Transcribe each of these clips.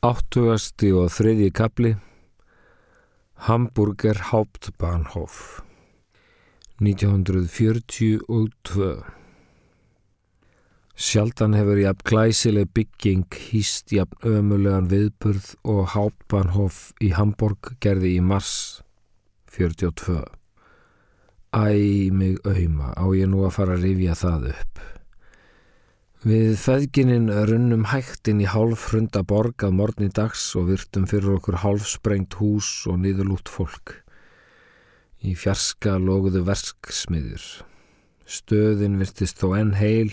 Áttugasti og þriðji kapli Hamburger Hauptbahnhof 1942 Sjaldan hefur jafn glæsileg bygging hýst jafn ömulegan viðburð og Hauptbahnhof í Hamburg gerði í mars 42 Æ mig auðma á ég nú að fara að rifja það upp Við feðgininn runnum hægtinn í hálf hrunda borg að morgni dags og virtum fyrir okkur hálf sprengt hús og niðurlút fólk. Í fjarska loguðu versksmiður. Stöðin virtist þó enn heil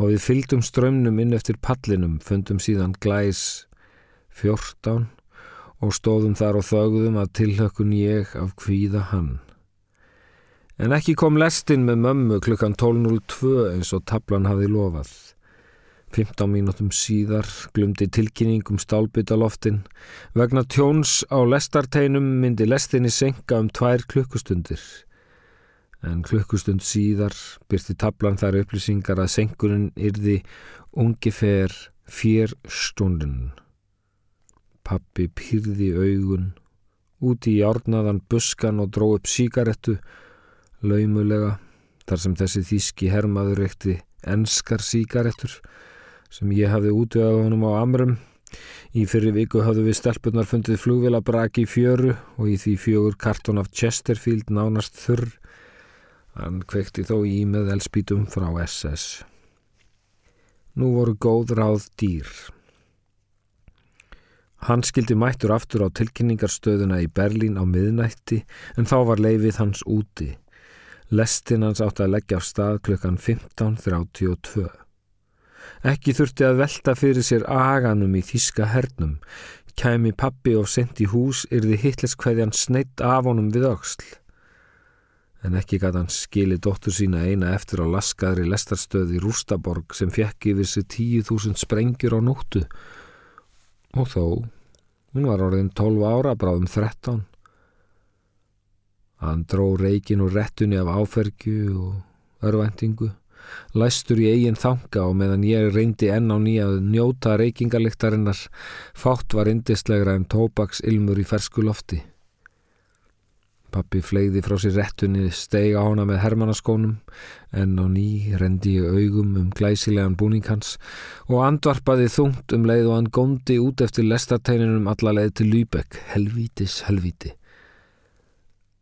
og við fyldum strömmnum inn eftir pallinum, fundum síðan glæs 14 og stóðum þar og þögðum að tilhökun ég af kvíða hann. En ekki kom lestinn með mömmu klukkan 12.02 eins og tablan hafi lofað. 15 mínútum síðar glumdi tilkynningum stálbytaloftin. Vegna tjóns á lestarteinum myndi lestinni senka um tvær klukkustundir. En klukkustund síðar byrti tablan þær upplýsingar að senkunin yrði ungifer fér stundin. Pappi pyrði augun, úti í árnaðan buskan og dró upp síkarettu, laumulega, þar sem þessi þíski hermaður ekti enskar síkarettur, sem ég hafði útöðað honum á amrum. Í fyrir viku hafðu við stelpunar fundið flugvilabraki í fjöru og í því fjögur kartón af Chesterfield nánast þurr. Hann kvekti þó í með elspítum frá SS. Nú voru góð ráð dýr. Hann skildi mættur aftur á tilkynningarstöðuna í Berlín á miðnætti en þá var leifið hans úti. Lestin hans átti að leggja af stað klukkan 15.32. Ekki þurfti að velta fyrir sér aganum í þíska hernum. Kæmi pappi og sendi hús yrði hitleskvæðjan sneitt af honum við auksl. En ekki gæti hann skili dóttur sína eina eftir á laskaðri lestarstöði Rústaborg sem fekk yfir sig tíu þúsund sprengjur á nóttu. Og þó, hún var orðin 12 ára, bráðum 13. Hann dró reikin og rettunni af áfergju og örvæntingu. Læstur í eigin þanga og meðan ég reyndi enn á nýja að njóta reykingaliktarinnar, fátt var indislegra en tóbaks ilmur í fersku lofti. Pappi fleiði frá sér rettunni, steig á hana með hermanaskónum, en á ný rendi ég augum um glæsilegan búning hans og andvarpaði þungt um leið og hann góndi út eftir lestarteininum alla leið til Lübeck, helvítis helvíti.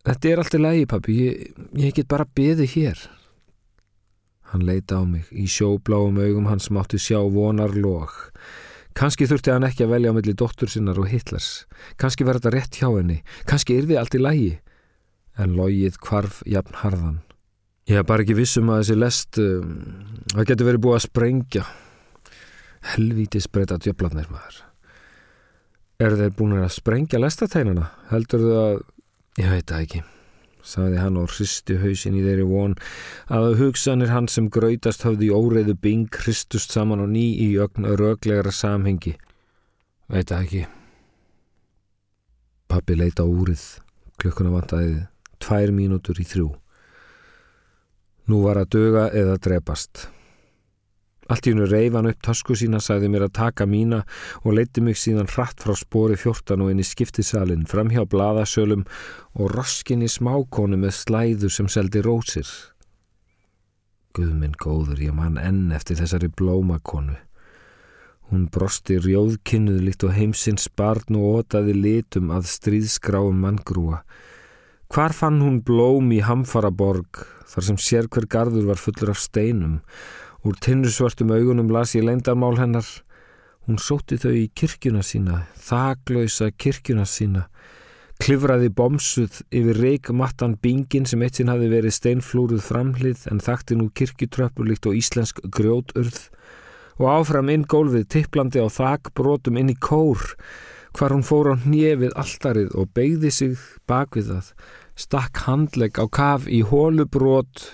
Þetta er allt í lægi, pappi, ég, ég get bara beði hér. Hann leita á mig, í sjóbláum augum hans mátti sjá vonar lóg. Kanski þurfti hann ekki að velja á milli dóttur sinnar og Hitlers. Kanski verði þetta rétt hjá henni. Kanski yrði allt í lægi. En logið kvarf jafn harðan. Ég hef bara ekki vissum að þessi lest, um, það getur verið búið að sprengja. Helvítis breyta djöflarnir maður. Er þeir búin að sprengja lestateinana? Heldur þau að, ég veit það ekki sagði hann og hristi hausin í þeirri von að hugsanir hann sem grautast hafði í óreiðu bing hristust saman og ný í ögn röglegra samhengi. Veit það ekki. Pappi leita á úrið, klukkuna vantaði tvær mínútur í þrjú. Nú var að döga eða drepast. Allt í hennu reyfan upp tasku sína, sagði mér að taka mína og leiti mig síðan hratt frá spori 14 og inn í skiptisalinn, fram hjá bladasölum og roskin í smákonu með slæður sem seldi rósir. Guðminn góður, ég mann enn eftir þessari blómakonu. Hún brosti rjóðkinnuð líkt og heimsins barn og ótaði litum að stríðskráum manngrúa. Hvar fann hún blóm í Hamfaraborg, þar sem sér hver gardur var fullur af steinum, Úr tinnusvartum augunum las ég leindarmál hennar. Hún sóti þau í kirkjuna sína, þaglausa kirkjuna sína, klifraði bomsuð yfir reikmattan bingin sem eitt sinn hafi verið steinflúruð framhlið en þakti nú kirkjutröppur líkt og íslensk grjóturð. Og áfram inn gólfið tipplandi á þakbrótum inn í kór hvar hún fór á hnjefið alltarið og beigði sig bakvið það, stakk handlegg á kaf í hólubrót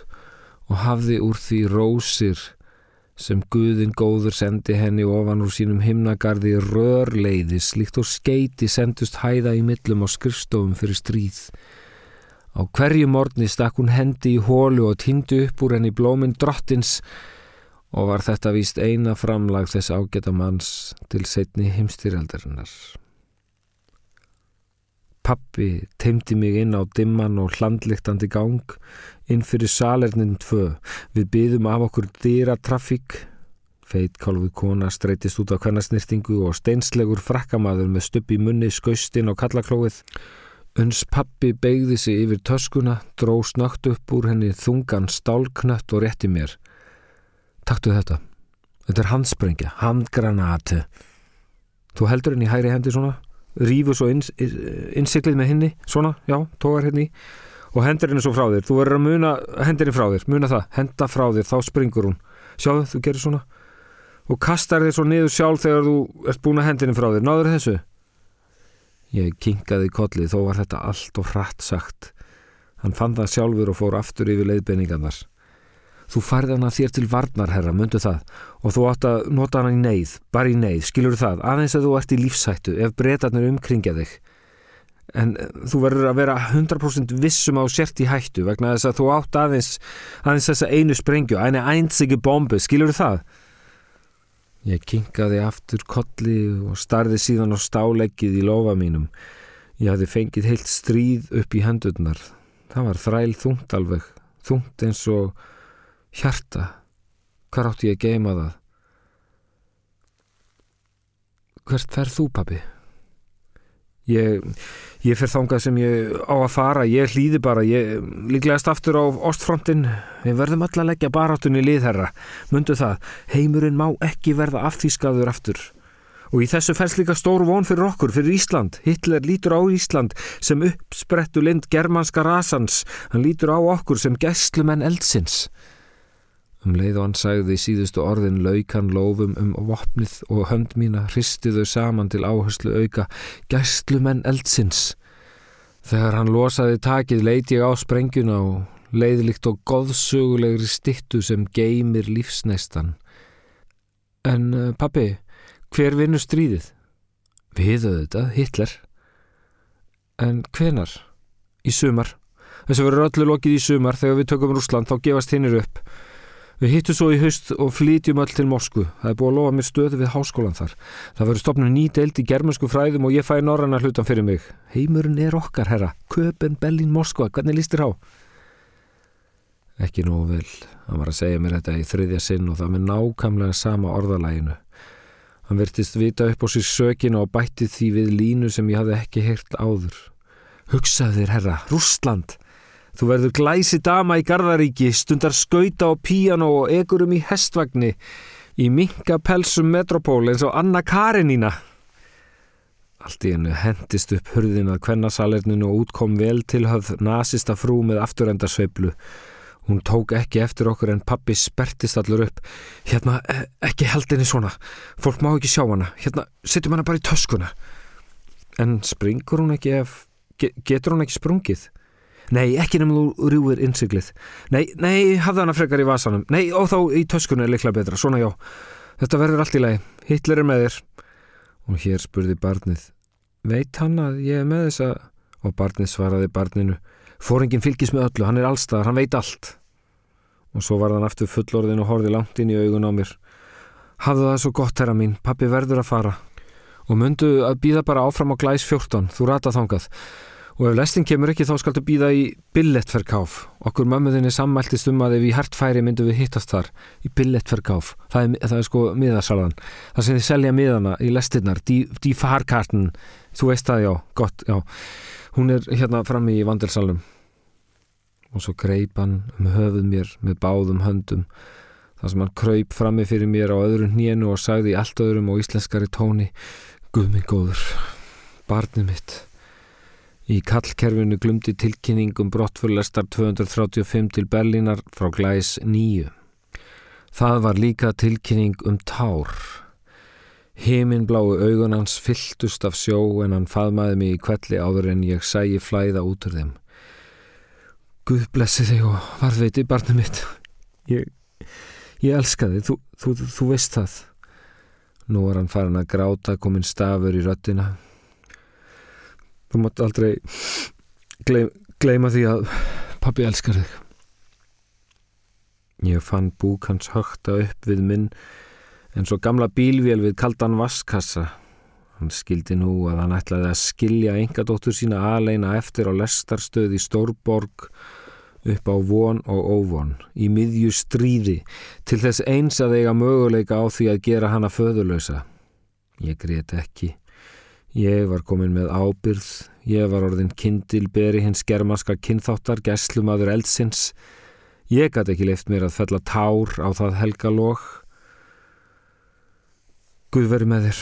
og hafði úr því rósir sem Guðin góður sendi henni ofan úr sínum himnagarði rörleiðis líkt og skeiti sendust hæða í millum á skrifstofum fyrir stríð. Á hverju morgni stakk hún hendi í hólu og týndi upp úr henni blóminn drottins og var þetta víst eina framlag þess ágæta manns til setni heimstýraldarinnar. Pappi teimdi mig inn á dimman og hlandliktandi gang inn fyrir salernin tvö. Við byðum af okkur dýra trafík. Feitkálfuð kona streytist út á kvennasnýrtingu og steinslegur frakkamaður með stupp í munni skaustinn á kallaklóið. Uns pappi beigði sig yfir töskuna, dró snögt upp úr henni þungan stálknött og rétti mér. Taktu þetta. Þetta er handsprengja, handgranati. Þú heldur henni hæri hendi svona? Rýfur svo ins, innsiklið með henni svona, já, tógar henni og hendur henni svo frá þér, þú verður að muna hendur henni frá þér, muna það, henda frá þér þá springur hún, sjáðu, þú gerir svona. Og kastar þér svo niður sjálf þegar þú ert búin að hendinni frá þér. Náður þessu? Ég kinkaði kollið, þó var þetta allt og hratt sagt. Hann fann það sjálfur og fór aftur yfir leiðbenningarnar Þú færði hana þér til varnar, herra, myndu það, og þú átt að nota hana í neyð, bara í neyð, skilur það, aðeins að þú ert í lífsættu ef breytarnir umkringja þig. En eh, þú verður að vera 100% vissum á sért í hættu vegna þess að þú átt aðeins, aðeins þessa einu sprengju, einu einsigi bombu, skilur það? Ég kinkaði aftur kolli og starði síðan á stáleggið í lofa mínum. Ég hafði fengið heilt stríð upp í hendurnar. Það var þræl þungt alveg, þungt eins og Hjarta, hvað átti ég að geima það? Hvert ferð þú, pappi? Ég, ég fer þangað sem ég á að fara, ég hlýði bara, ég líklegast aftur á ostfrontin, við verðum alla að leggja baráttunni liðherra, mundu það, heimurinn má ekki verða afþýskaður aftur. Og í þessu fælst líka stór von fyrir okkur, fyrir Ísland. Hitler lítur á Ísland sem uppsprettu lind germanska rasans, hann lítur á okkur sem gæslumenn eldsins. Um leið og hann sagði í síðustu orðin laukan lofum um vopnið og hönd mína hristi þau saman til áherslu auka gæstlumenn eldsins. Þegar hann losaði takið leiti ég á sprengjuna og leiðlikt og goðsögulegri stittu sem geymir lífsneistan. En uh, pappi, hver vinnur stríðið? Við auðvitað, Hitler. En hvenar? Í sumar. Þessu verður öllu lokið í sumar þegar við tökum Rúsland þá gefast hinnir upp. Við hittum svo í haust og flytjum öll til Moskvu. Það er búið að lofa mér stöðu við háskólan þar. Það verður stopnum ný deild í germansku fræðum og ég fæ norranna hlutan fyrir mig. Heimurinn er okkar, herra. Köpen, Bellin, Moskva. Hvernig líst þér á? Ekki nógu vel. Hann var að segja mér þetta í þriðja sinn og það með nákamlega sama orðalæginu. Hann verðist vita upp á sér sökina og bætti því við línu sem ég hafði ekki heyrt áður. Hugsaður, herra, Rústland. Þú verður glæsi dama í Garðaríki, stundar skauta á píano og egurum í hestvagni, í minkapelsum metropól eins og Anna Karenína. Allt í hennu hendist upp hurðin að kvennasalerninu og útkom vel tilhöfð nazista frú með afturendarsveiflu. Hún tók ekki eftir okkur en pappi spertist allur upp. Hérna, e, ekki held henni svona. Fólk má ekki sjá hana. Hérna, setjum hana bara í töskuna. En springur hún ekki ef... Getur hún ekki sprungið? Nei, ekki nefnum þú rjúir innsiklið. Nei, nei, hafða hana frekar í vasanum. Nei, og þá í töskunni er likla betra. Svona já. Þetta verður allt í lagi. Hitler er með þér. Og hér spurði barnið. Veit hann að ég er með þessa? Og barnið svaraði barninu. Fóringin fylgis með öllu. Hann er allstaðar. Hann veit allt. Og svo var hann aftur fullorðin og horfið langt inn í augun á mér. Hafðu það svo gott, herra mín. Pappi verður að fara. Og myndu að býða bara áfram á glæs 14. Þú rata þangað. Og ef lestin kemur ekki þá skaldu býða í billettverkáf. Okkur mömmuðinni sammæltist um að ef í hertfæri myndu við hittast þar í billettverkáf. Það það er sko miðarsalan. Það sem þið selja miðana í lestinnar, die farkarten. Þú veist það já, gott, já. Hún er hérna frammi í vandelsalum. Og svo greip hann um höfuð mér með báðum höndum. Það sem hann kröyp frammi fyrir mér á öðru hnínu og sagði í allt öðrum og íslenskari tóni Guð minn góður, barnið mitt. Í kallkerfinu glumdi tilkynningum brottfurlestar 235 til Berlínar frá glæs 9. Það var líka tilkynning um tár. Himinbláu augunans fylltust af sjó en hann faðmaði mig í kvelli áður en ég sæi flæða út úr þeim. Guð blessi þig og varðveiti barnið mitt. Ég, ég elska þig, þú, þú, þú veist það. Nú var hann farin að gráta komin stafur í röttina þú mátt aldrei gleym, gleyma því að pappi elskar þig Ég fann búk hans högta upp við minn en svo gamla bílvél við kaldan vaskassa. Hann skildi nú að hann ætlaði að skilja engadóttur sína aðleina eftir á lestarstöð í Stórborg upp á von og óvon, í miðju stríði, til þess eins að eiga möguleika á því að gera hana föðulösa. Ég greit ekki. Ég var komin með ábyrð, ég var orðin kindilberi hins germanska kynþáttar, gæslumadur eldsins. Ég gæti ekki leift mér að fella tár á það helgalóg. Guð veri með þér,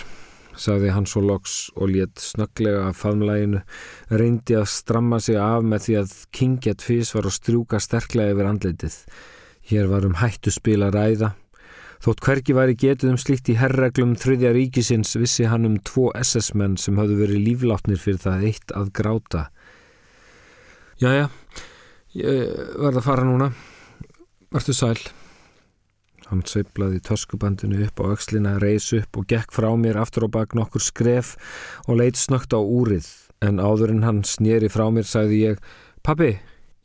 sagði hann svo loks og létt snögglega af faðmlæginu, reyndi að stramma sig af með því að kingja tvís var að strjúka sterklega yfir andleitið. Hér var um hættu spil að ræða. Þótt hverki væri getið um slíkt í herreglum þriðja ríkisins vissi hann um tvo SS-menn sem hafðu verið lífláttnir fyrir það eitt að gráta. Jæja, ég verða að fara núna. Vertu sæl. Hann sveiplaði töskubandinu upp á aukslina, reys upp og gekk frá mér aftur á bak nokkur skref og leitt snögt á úrið. En áður en hann snýri frá mér sagði ég, Pappi,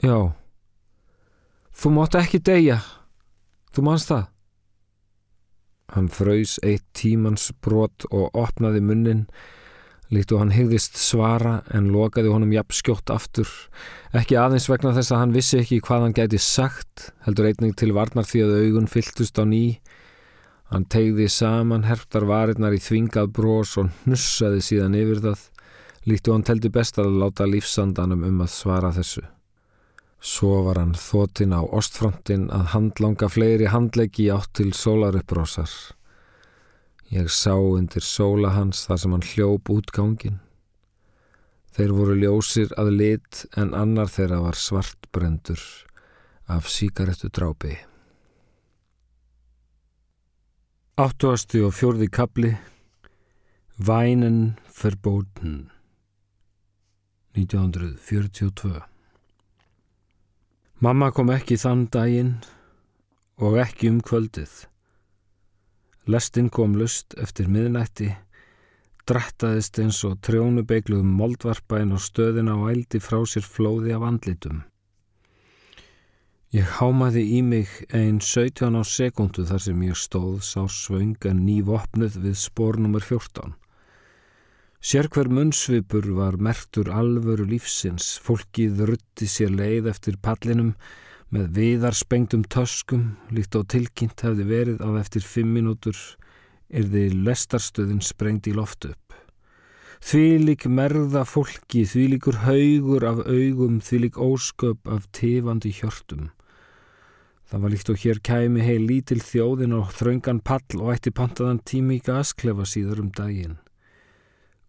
já, þú mátt ekki deyja. Þú mannst það? Hann fröys eitt tímans brot og opnaði munnin líkt og hann hegðist svara en lokaði honum jafn skjótt aftur. Ekki aðeins vegna þess að hann vissi ekki hvað hann gæti sagt heldur einning til varnar því að augun fylltust á ný. Hann tegði saman herptar varirnar í þvingað brós og hnussaði síðan yfir það líkt og hann teldi best að láta lífsandanum um að svara þessu svo var hann þóttinn á ostfrontin að handlanga fleiri handleggi átt til sólarupprásar Ég sá undir sóla hans þar sem hann hljóp útgangin. Þeir voru ljósir að lit en annar þeirra var svartbrendur af síkaretu drápi. Áttuasti og fjörði kapli Vænen verbóten 1942 Mamma kom ekki þann daginn og ekki um kvöldið. Lestinn kom lust eftir miðnætti, drattaðist eins og trjónubeigluðum moldvarpainn og stöðina og ældi frá sér flóði af andlitum. Ég hámaði í mig einn 17 á sekundu þar sem ég stóð sá svönga nývopnuð við spór nr. 14. Sérkver munnsvipur var mertur alvöru lífsins, fólkið rutti sér leið eftir pallinum, með viðarspengtum töskum líkt á tilkynnt hefði verið á eftir fimm minútur er því lestarstöðin sprengt í loft upp. Því lík merða fólki, því líkur haugur af augum, því lík ósköp af tifandi hjörtum. Það var líkt og hér kæmi heil lítil þjóðin og þraungan pall og ætti pantaðan tími í gasklefa síður um daginn.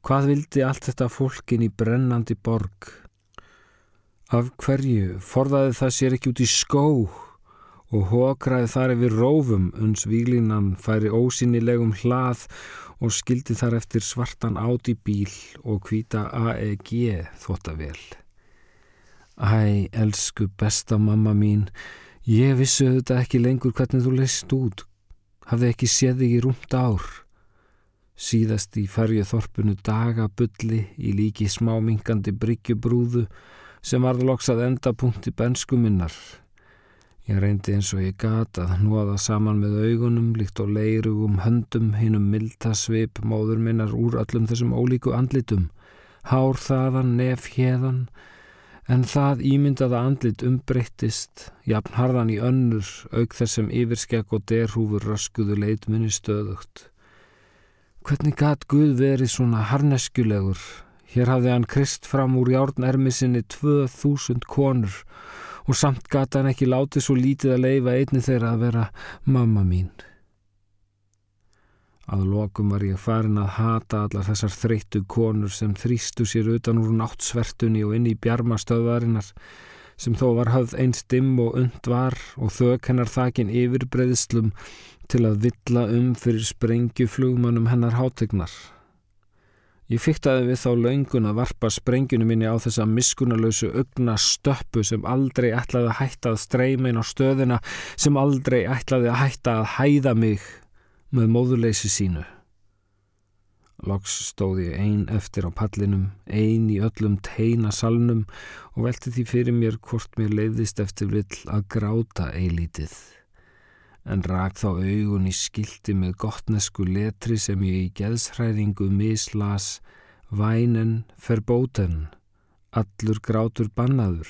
Hvað vildi allt þetta fólkin í brennandi borg? Af hverju forðaði það sér ekki út í skó og hókraði þar yfir rófum uns výlinan færi ósynilegum hlað og skildi þar eftir svartan áti bíl og hvita AEG þóttavel. Æ, elsku besta mamma mín, ég vissu þetta ekki lengur hvernig þú leist út. Hafði ekki séð þig í rúmt ár. Síðast í færju þorpunu dagabulli í líki smámingandi bryggjubrúðu sem varð loksað endapunkti bensku minnar. Ég reyndi eins og ég gata að hnúaða saman með augunum líkt og leirugum höndum hinnum miltasvip móður minnar úr öllum þessum ólíku andlitum, hár þaðan, nef hérðan, en það ímyndaða andlit umbreyttist, jafn harðan í önnur, auk þessum yfirskekk og derhúfur röskuðu leitmunni stöðugt. Hvernig gat Guð verið svona harneskjulegur, Hér hafði hann krist fram úr járnermi sinni 2000 konur og samt gata hann ekki látið svo lítið að leifa einni þeirra að vera mamma mín. Að lokum var ég farin að hata allar þessar þreyttu konur sem þrýstu sér utan úr náttsvertunni og inn í bjarmastöðvarinnar sem þó var höfð eins dimm og und var og þök hennar þakin yfir breyðslum til að villa um fyrir sprengjuflugmannum hennar hátegnar. Ég fyrtaði við þá laungun að varpa sprengjunu minni á þessa miskunalösu augna stöppu sem aldrei ætlaði að hætta að streyma inn á stöðina sem aldrei ætlaði að hætta að hæða mig með móðuleysi sínu. Loks stóð ég ein eftir á pallinum, ein í öllum teina salnum og velti því fyrir mér hvort mér leiðist eftir vill að gráta eilítið. en rak þá augun í skildi með gottnesku letri sem ég í geðsræðingu mislas vænen verbóten, allur grátur bannaður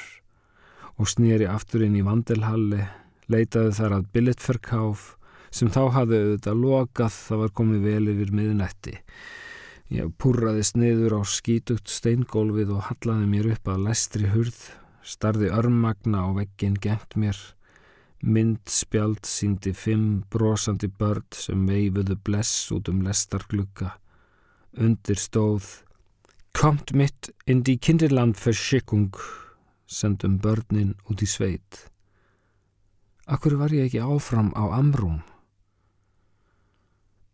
og snýri aftur inn í vandelhalli, leitaði þar að billettferkáf sem þá hafði auðvitað lokað það var komið vel yfir miðnætti. Ég púrraðist niður á skítugt steingólfið og hallaði mér upp að lestri hurð, starði örmagna á veggin gengt mér, myndspjald síndi fimm brosandi börn sem veifuðu bless út um lestarglugga. Undir stóð Komt mitt in die Kinderlandverschickung sendum börnin út í sveit. Akkur var ég ekki áfram á Amrum?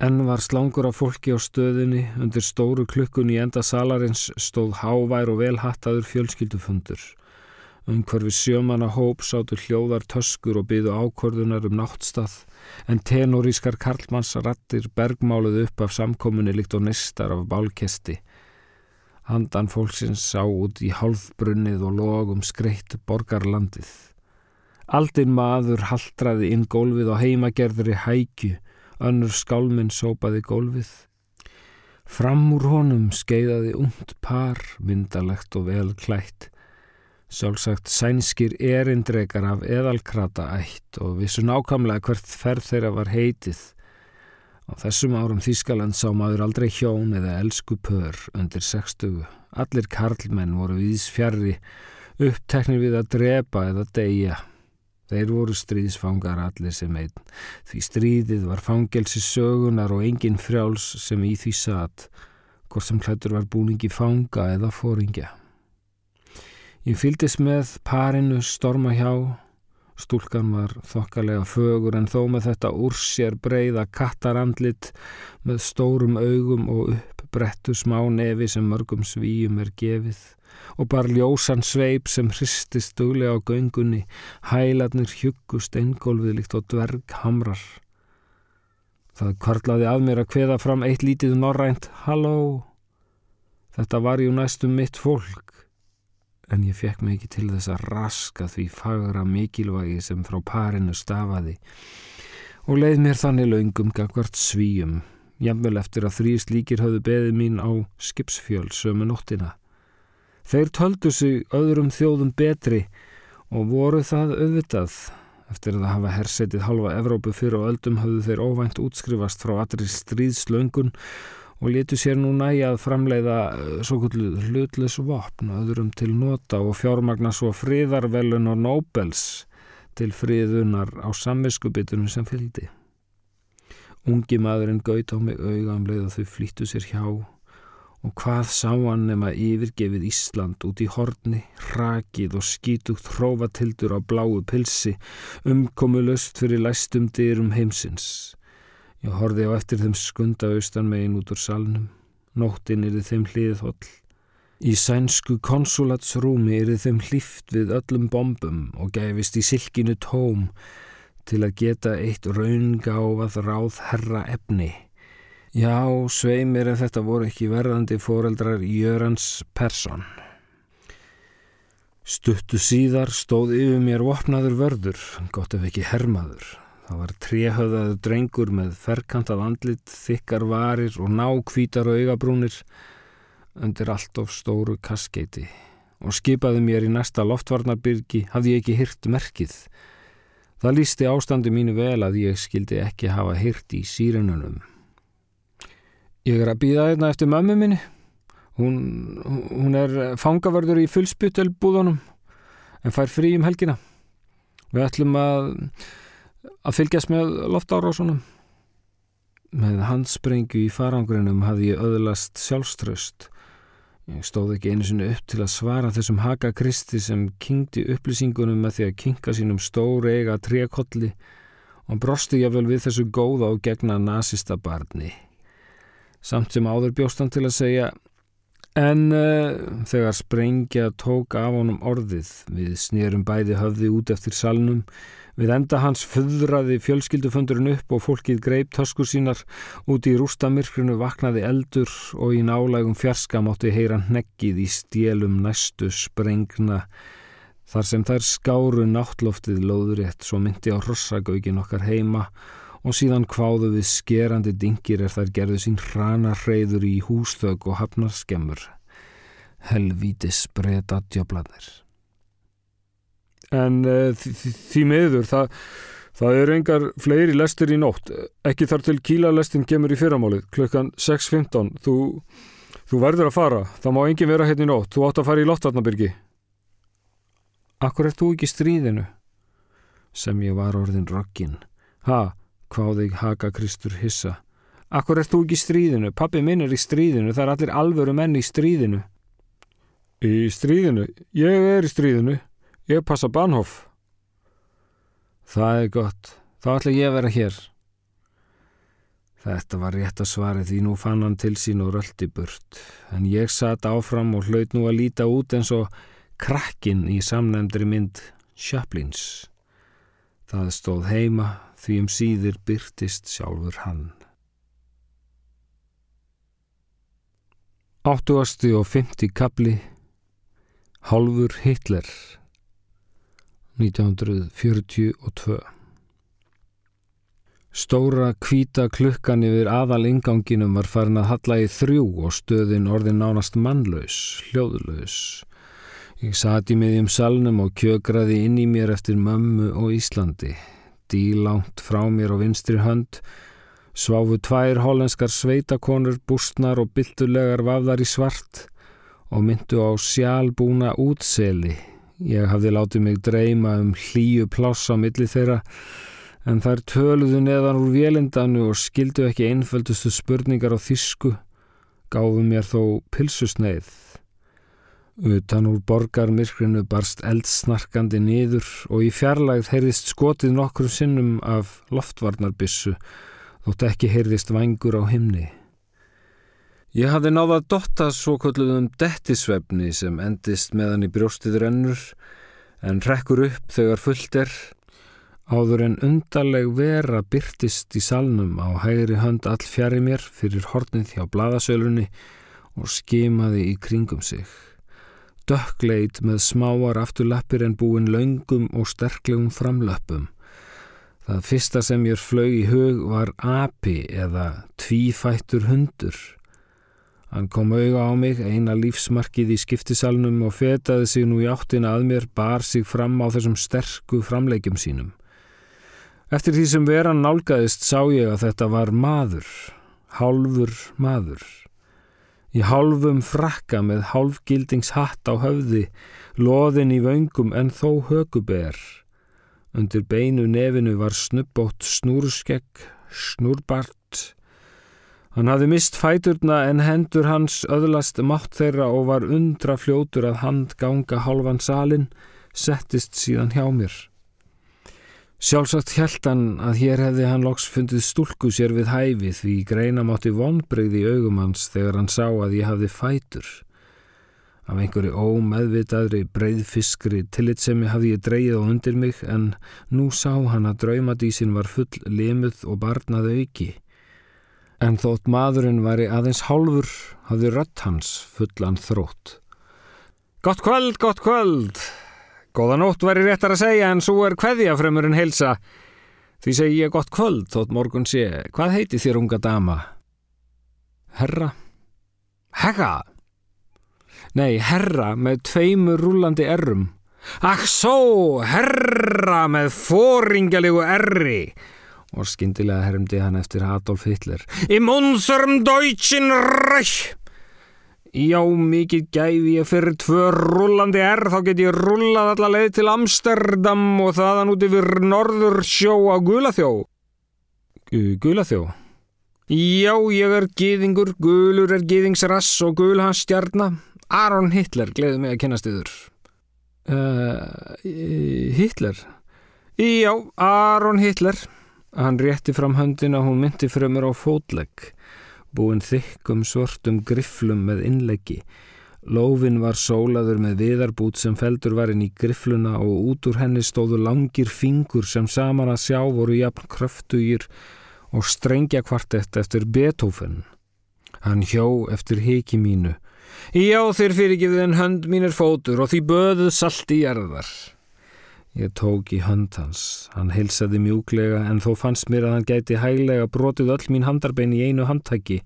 Enn var slangur af fólki á stöðinni, undir stóru klukkun í enda salarins stóð hávær og velhattaður fjölskyldufundur. Umhverfi sjömanna hóp sátu hljóðar töskur og byðu ákvörðunar um náttstað, en tenorískar karlmannsrattir bergmáluð upp af samkominni líkt og nestar af bálkesti. Handan fólksins sá út í hálfbrunnið og logum skreitt borgarlandið. Aldinn maður haldraði inn gólfið og heimagerðri hækju, önnur skálminn sópaði gólfið. Fram úr honum skeiðaði ungt par, myndalegt og vel klætt. Sjálfsagt sænskir erindrekar af eðalkrata ætt og vissu nákamlega hvert ferð þeirra var heitið. Á þessum árum Þískaland sá maður aldrei hjón eða elsku pör undir 60. Allir karlmenn voru viðs fjarrri, uppteknir við að drepa eða deyja. Þeir voru stríðsfangar allir sem einn, því stríðið var fangelsi sögunar og engin frjáls sem í því satt, hvort sem hlættur var búningi fanga eða fóringja. Ég fylgdis með parinu storma hjá, stúlkan var þokkalega fögur en þó með þetta úr sér breyða kattarandlit með stórum augum og uppbrettu smá nefi sem mörgum svíum er gefið og bar ljósan sveip sem hristist duglega á göngunni, hæladnir hjuggust eingólfið líkt á dverghamrar. Það kvarlaði að mér að hveða fram eitt lítið norrænt Halló! Þetta var jú næstum mitt fólk, en ég fekk mig ekki til þess að raska því fagra mikilvægi sem frá parinu stafaði og leið mér þannig laungum gagvart svíum, jafnvel eftir að þrý slíkir höfðu beðið mín á skipsfjöl sömu nóttina. Þeir töldu sig öðrum þjóðum betri og voru það auðvitað. Eftir að hafa hersetið halva Evrópu fyrir og öldum hafðu þeir óvænt útskrifast frá allri stríðslöngun og letu sér nú næja að framleiða eh, svo kvöldu hlutles vopn öðrum til nota og fjármagna svo friðarvelun og Nobels til friðunar á samviskubitunum sem fylgdi. Ungi maðurinn gaut á mig auga um að þau flýttu sér hjá og hvað sá hann nema yfirgefið Ísland út í horni, rakið og skítugt hrófatildur á bláu pilsi, umkomulust fyrir læstum dyrum heimsins. Ég horfi á eftir þeim skunda austan megin út úr salnum, nóttin er þeim hliðhóll. Í sænsku konsulatsrúmi er þeim hlýft við öllum bombum og gæfist í silkinu tóm til að geta eitt raungáfað ráð herra efni. Já, sveimir ef þetta voru ekki verðandi foreldrar Jörans Persson. Stuttu síðar stóð yfir mér vopnaður vörður, gott ef ekki hermaður. Það var tréhöðaður drengur með ferkantað andlit, þykkar varir og nákvítar augabrúnir undir allt of stóru kaskeiti og skipaði mér í næsta loftvarnarbyrgi hafði ég ekki hyrt merkið. Það lísti ástandi mínu vel að ég skildi ekki hafa hyrt í sírununum. Ég er að býða einna hérna eftir mömmu minni. Hún, hún er fangavörður í fullsputtelbúðunum en fær frí um helgina. Við ætlum að, að fylgjast með loftárásunum. Með handsprengju í farangrinum hafði ég öðlast sjálfströst. Ég stóð ekki einu sinni upp til að svara þessum haka kristi sem kynkti upplýsingunum með því að kynka sínum stór eiga trekolli og brosti ég vel við þessu góða og gegna nazista barni. Samt sem áður bjóstan til að segja en uh, þegar sprengja tók af honum orðið við snýrum bæði höfði út eftir salnum við enda hans föðraði fjölskylduföndurinn upp og fólkið greip töskur sínar út í rústamirkrinu vaknaði eldur og í nálægum fjarska mátti heyra hneggið í stélum næstu sprengna Þar sem þær skáru náttloftið lóðurétt svo myndi á hrossagaugin okkar heima og síðan kváðu við skerandi dingir er þær gerðu sín hrana hreyður í húsþög og hafnarskemmur. Helvítis breyta djöblanir. En uh, því miður, það, það eru engar fleiri lestir í nótt. Ekki þar til kílalestin kemur í fyrramálið, klukkan 6.15. Þú, þú verður að fara, það má engin vera hérna í nótt. Þú átt að fara í Lottvarnabyrgi. Akkur er þú ekki stríðinu? Sem ég var orðin röggin. Ha, hváði Haka Kristur hissa. Akkur er þú ekki stríðinu? Pappi minn er í stríðinu, það er allir alvöru menn í stríðinu. Í stríðinu? Ég er í stríðinu. Ég passa Banhof. Það er gott. Þá ætla ég að vera hér. Þetta var rétt að svari því nú fann hann til sín og röldi burt. En ég satt áfram og hlaut nú að líta út eins og krakkin í samnefndri mynd Chaplins. Það stóð heima því um síðir byrtist sjálfur hann. Áttuasti og fymti kapli Hálfur Hitler 1942 Stóra kvíta klukkan yfir aðal inganginum var farin að halla í þrjú og stöðin orðin nánast mannlaus, hljóðlaus. Ég sati með um salnum og kjögraði inn í mér eftir mömmu og Íslandi. Dílangt frá mér og vinstri hönd sváfu tvær hollenskar sveitakonur, bústnar og byltulegar vafðar í svart og myndu á sjálbúna útseli. Ég hafði látið mig dreyma um hlýju pláss á milli þeirra en þær töluðu neðan úr vélindanu og skildu ekki einföldustu spurningar á þísku, gáfu mér þó pilsusneið. Utan úr borgarmyrkrinu barst eldsnarkandi niður og í fjarlægð heyrðist skotið nokkrum sinnum af loftvarnarbissu þótt ekki heyrðist vangur á himni. Ég hafði náða að dotta svo kolluðum dettisvefni sem endist meðan í brjóstið rennur en rekkur upp þegar fullt er áður en undarleg vera byrtist í salnum á hægri hönd all fjari mér fyrir hornið hjá bladasölunni og skimaði í kringum sig dökkleit með smáar afturlappir en búin laungum og sterklegum framlöppum. Það fyrsta sem ég flög í hug var api eða tvífættur hundur. Hann kom auga á mig, eina lífsmarkið í skiptisalnum og fetaði sig nú í áttina að mér, bar sig fram á þessum sterku framleikjum sínum. Eftir því sem veran nálgæðist sá ég að þetta var maður, hálfur maður í hálfum frakka með hálfgildingshatt á höfði, loðin í vöngum en þó höguber. Undir beinu nefinu var snubbótt snúrskegg, snúrbart. Hann hafði mist fæturna en hendur hans öðlast mátt þeirra og var undra fljótur að hand ganga hálfan salin, settist síðan hjá mér. Sjálfsagt held hann að hér hefði hann loks fundið stúlku sér við hæfi því greina mátti vonbreyði í augum hans þegar hann sá að ég hafði fætur. Af einhverju ómeðvitaðri breyðfiskri tillitsemi hafði ég dreyið á undir mig en nú sá hann að draumadísin var full limuð og barnað auki. En þótt maðurinn væri aðeins hálfur hafði rött hans fullan þrótt. Gott kvöld, gott kvöld! Góða nótt væri réttar að segja en svo er kveðjafrömmurinn heilsa. Því segi ég gott kvöld þótt morgun sé. Hvað heiti þér unga dama? Herra? Hega? Nei, herra með tveimur rúlandi errum. Ach svo, herra með fóringalegu erri. Og skindilega hermdi hann eftir Adolf Hitler. Im unserem deutschen Reich. Já, mikið gæfi ég fyrir tvö rullandi er, þá get ég rullað alla leið til Amsterdam og þaðan út yfir norður sjó á Gulaþjó. Gulaþjó? Já, ég er gýðingur, Gulur er gýðingsrass og Gul hans stjarnar. Aron Hitler, gleðið mig að kennast yfir. Uh, Hitler? Já, Aron Hitler. Hann rétti fram höndina og hún myndi frömmur á fótlegg búin þykkum svörtum grifflum með innleggi. Lófin var sólaður með viðarbút sem feldur var inn í griffluna og út úr henni stóðu langir fingur sem saman að sjá voru jafn kröftugir og strengja kvartett eftir Beethoven. Hann hjó eftir heki mínu. Já, þeir fyrirgifðu en hönd mín er fótur og því böðuð salt í erðar. Ég tók í hönd hans. Hann hilsaði mjúklega en þó fannst mér að hann gæti hæglega brotið öll mín handarbein í einu handtæki.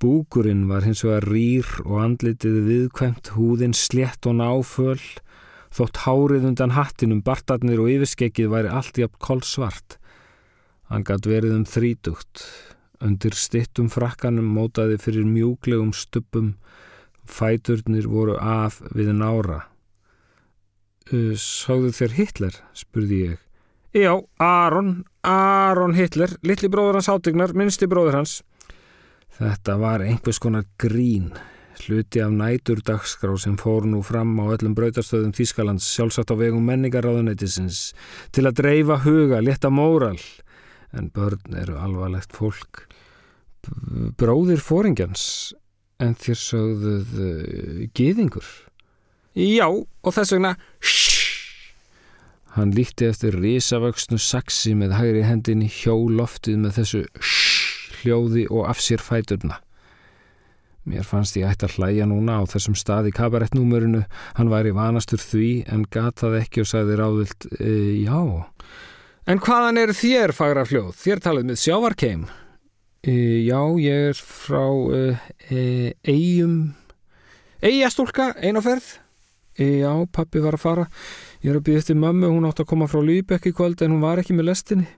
Búkurinn var hins vegar rýr og andlitið viðkvæmt, húðinn slett og náföl. Þótt hárið undan hattinum, bartarnir og yfirskekkið væri allt jafn kolsvart. Hann gætt verið um þrítugt. Undir stittum frakkanum mótaði fyrir mjúklegum stuppum. Fæturnir voru af við nára. Sáðu þér Hitler? spurði ég. Já, Aron, Aron Hitler, litli bróður hans átegnar, minnsti bróður hans. Þetta var einhvers konar grín, hluti af næturdagskrá sem fór nú fram á öllum brautastöðum Þískalands, sjálfsagt á vegum menningaráðunætisins, til að dreifa huga, leta móral, en börn eru alvarlegt fólk. Bróðir fóringjans, en þér sögðuð uh, giðingur. Já, og þess vegna shhh. Hann líkti eftir risavöxnu saksi með hægri hendin hjó loftið með þessu shhh hljóði og af sér fæturna. Mér fannst ég ætti að hlæja núna á þessum stað í kabarettnúmurinu. Hann væri vanastur því en gataði ekki og sagði ráðvilt e, já. En hvaðan er þér fagra fljóð? Þér talið með sjávarkeim. E, já, ég er frá e, eigum eigastúlka, einaferð. Já, pappi var að fara. Ég er að býða eftir mömmu, hún átt að koma frá Lýbekk í kvöld en hún var ekki með lestinni.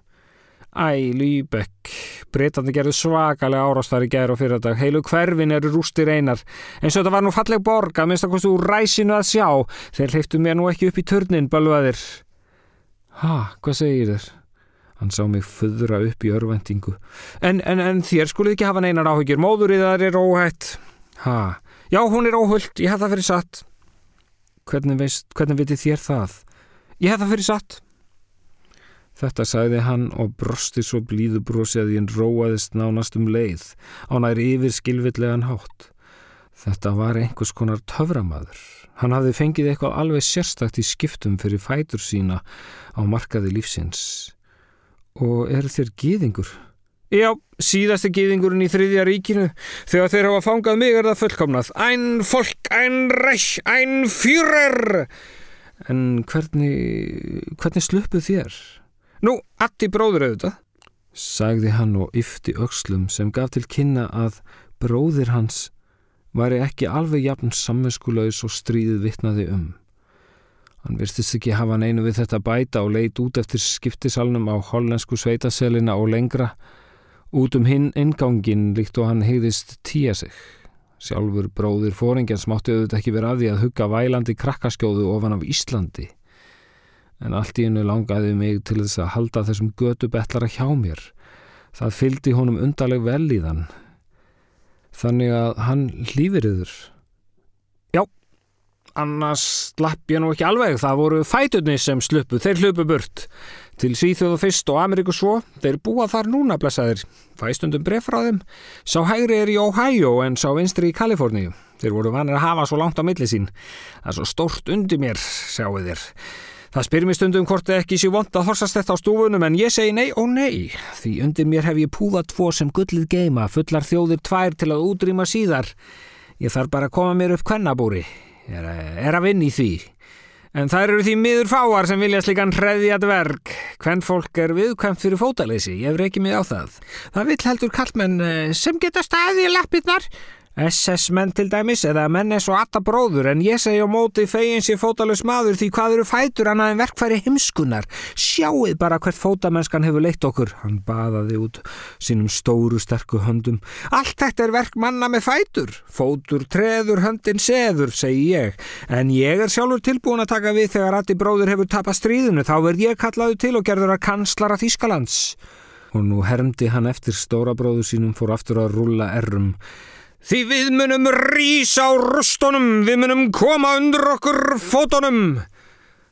Æ, Lýbekk. Bretandi gerðu svakalega árástar í gæri og fyrir dag. Heilu hverfin eru rústir einar. En svo þetta var nú falleg borg að minnst að kostu úr ræsinu að sjá. Þeir hleyftu mér nú ekki upp í törnin, balvaðir. Ha, hvað segir þér? Hann sá mig föðra upp í örvendingu. En, en, en þér skulið ekki hafa neinar áhyggjur. Móður í þar er óhætt. Ha, já, hún er óhullt. Ég hef það fyrir satt. Hvernig, veist, hvernig vitið þér það? Ég hef það fyrir satt. Þetta sagði hann og brosti svo blíðu brosi að ég róaðist nánast um leið á nær yfir skilvillega hátt. Þetta var einhvers konar töframaður. Hann hafði fengið eitthvað alveg sérstakt í skiptum fyrir fætur sína á markaði lífsins. Og er þér gýðingur? Já, síðasti gýðingurinn í þriðja ríkinu. Þegar þeir hafa fangað mig er það fullkomnað. Ein fólk, ein reich, ein fýrer. En hvernig, hvernig sluppuð þér? Nú, Atti bróður auðvitað, sagði hann og yfti öxlum sem gaf til kynna að bróðir hans væri ekki alveg jafn sammeskulegs og stríðið vittnaði um. Hann virtist ekki hafa neinu við þetta bæta og leit út eftir skiptisalnum á hollensku sveitaselina og lengra út um hinn ingangin líkt og hann hegðist tíja sig. Sjálfur bróðir fóringjans mátti auðvitað ekki vera að því að hugga vælandi krakkaskjóðu ofan af Íslandi en allt í hennu langaði mig til þess að halda þessum götu betlara hjá mér. Það fylgdi honum undarleg vel í þann. Þannig að hann hlýfir yfir. Já, annars slapp ég nú ekki alveg. Það voru fæturni sem sluppu, þeir hlupu burt. Til Svíþjóðu fyrst og Ameríku svo, þeir búa þar núna, blessaðir. Fæstundum bref frá þeim. Sá hægri er í Ohio en sá vinstri í Kaliforníu. Þeir voru vanir að hafa svo langt á milli sín. Það er svo stórt undir mér, sjáu þér. Það spyr mér stundum hvort ekki sé vond að horsast þetta á stúfunum en ég segi nei og nei. Því undir mér hef ég púðað tvo sem gullið geima, fullar þjóðir tvær til að útrýma síðar. Ég þarf bara að koma mér upp kvennabúri. Er, er að vinni því. En það eru því miður fáar sem vilja slikan hreðjat verk. Hvenn fólk er viðkvæmt fyrir fótaleysi, ég ekki mig á það. Það vil heldur kallmenn eh, sem geta staðið í lappirnar SS-menn til dæmis eða menn eins og atta bróður en ég segi á móti fegin sér fótalus maður því hvað eru fætur annað en verkfæri heimskunar sjáuð bara hvert fótamennskan hefur leitt okkur. Hann baðaði út sínum stóru sterku höndum. Allt þetta er verk manna með fætur. Fótur, treður, höndin, seður segi ég, en ég er sjálfur tilbúin að taka við þegar atti bróður hefur tapast stríðinu, þá verð ég kallaðu til og gerður að kanslara Þískalands og nú hermdi hann eftir stóra bróður sínum fór aftur að rulla errum Því við munum rýsa á rustunum, við munum koma undir okkur fótunum.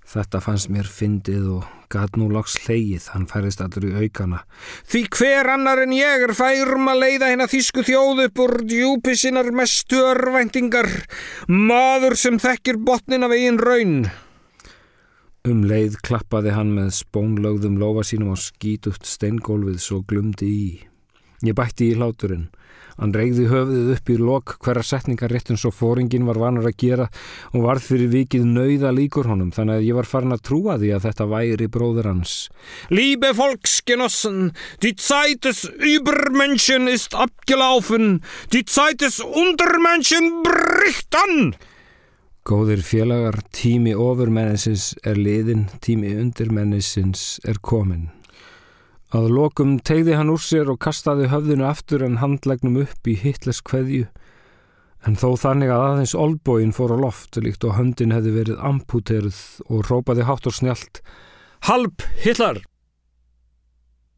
Þetta fannst mér fyndið og gat nú lags leið, hann færist allur í aukana. Því hver annar en ég er færum að leiða hérna þýsku þjóð upp úr djúpi sinnar mestu örvæntingar, maður sem þekkir botnin af eigin raun. Um leið klappaði hann með spónlögðum lofa sínum á skítutt steingólfið svo glumdi í. Ég bætti í hláturinn. Hann reygði höfðið upp í lok hverja setningar rétt eins og fóringin var vanur að gera og varð fyrir vikið nauða líkur honum þannig að ég var farin að trúa því að þetta væri bróður hans. Liebe Volksgenossen, die Zeit des Übermenschen ist abgelaufen, die Zeit des Untermenschen bricht an! Góðir félagar, tími ofurmennisins er liðin, tími undirmennisins er komin. Að lokum tegði hann úr sér og kastaði höfðinu aftur en handlegnum upp í Hitlers kveðju, en þó þannig að aðeins olbóin fór á loft líkt og höndin hefði verið amputeruð og rópaði hátt og snjált Halb Hitler!